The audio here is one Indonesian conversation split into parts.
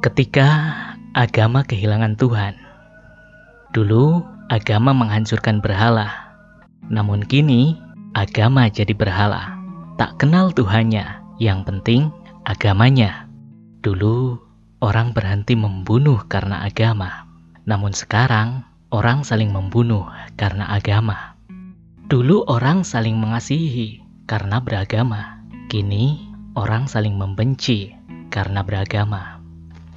Ketika agama kehilangan Tuhan, dulu agama menghancurkan berhala, namun kini agama jadi berhala. Tak kenal Tuhannya, yang penting agamanya. Dulu orang berhenti membunuh karena agama, namun sekarang orang saling membunuh karena agama. Dulu orang saling mengasihi karena beragama, kini orang saling membenci karena beragama.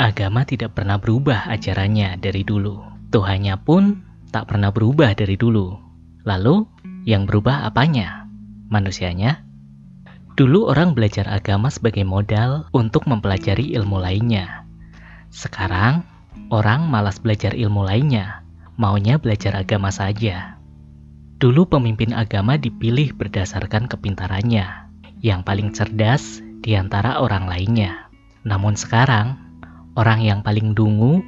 Agama tidak pernah berubah ajarannya dari dulu. Tuhannya pun tak pernah berubah dari dulu. Lalu, yang berubah apanya? Manusianya? Dulu orang belajar agama sebagai modal untuk mempelajari ilmu lainnya. Sekarang, orang malas belajar ilmu lainnya, maunya belajar agama saja. Dulu pemimpin agama dipilih berdasarkan kepintarannya, yang paling cerdas di antara orang lainnya. Namun sekarang, orang yang paling dungu,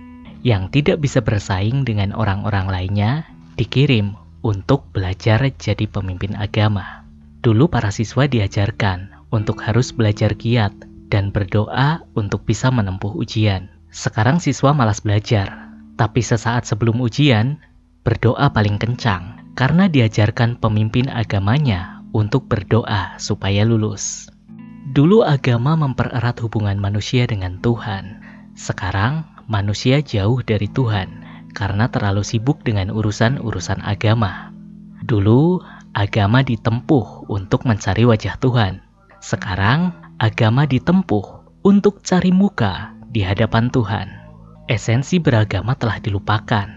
yang tidak bisa bersaing dengan orang-orang lainnya, dikirim untuk belajar jadi pemimpin agama. Dulu para siswa diajarkan untuk harus belajar giat dan berdoa untuk bisa menempuh ujian. Sekarang siswa malas belajar, tapi sesaat sebelum ujian, berdoa paling kencang karena diajarkan pemimpin agamanya untuk berdoa supaya lulus. Dulu agama mempererat hubungan manusia dengan Tuhan. Sekarang manusia jauh dari Tuhan karena terlalu sibuk dengan urusan-urusan agama. Dulu agama ditempuh untuk mencari wajah Tuhan. Sekarang agama ditempuh untuk cari muka di hadapan Tuhan. Esensi beragama telah dilupakan.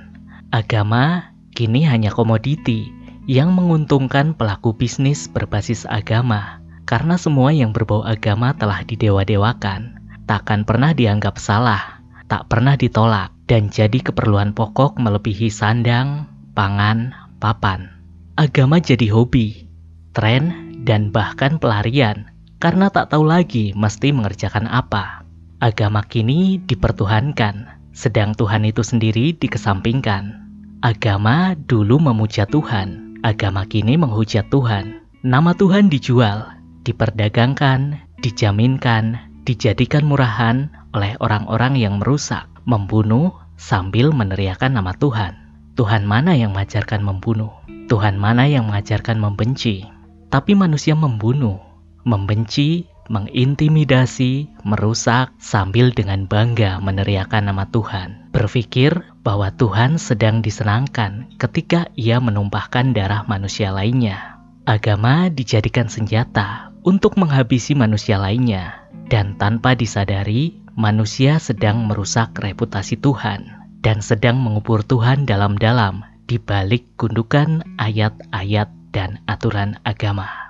Agama kini hanya komoditi yang menguntungkan pelaku bisnis berbasis agama karena semua yang berbau agama telah didewa-dewakan, takkan pernah dianggap salah, tak pernah ditolak, dan jadi keperluan pokok melebihi sandang, pangan, papan. Agama jadi hobi, tren, dan bahkan pelarian karena tak tahu lagi mesti mengerjakan apa. Agama kini dipertuhankan, sedang Tuhan itu sendiri dikesampingkan. Agama dulu memuja Tuhan, agama kini menghujat Tuhan. Nama Tuhan dijual, diperdagangkan, dijaminkan, dijadikan murahan oleh orang-orang yang merusak, membunuh sambil meneriakan nama Tuhan. Tuhan mana yang mengajarkan membunuh? Tuhan mana yang mengajarkan membenci? Tapi manusia membunuh, membenci, mengintimidasi, merusak, sambil dengan bangga meneriakan nama Tuhan. Berpikir bahwa Tuhan sedang disenangkan ketika ia menumpahkan darah manusia lainnya. Agama dijadikan senjata untuk menghabisi manusia lainnya, dan tanpa disadari, manusia sedang merusak reputasi Tuhan dan sedang mengubur Tuhan dalam-dalam di balik gundukan ayat-ayat dan aturan agama.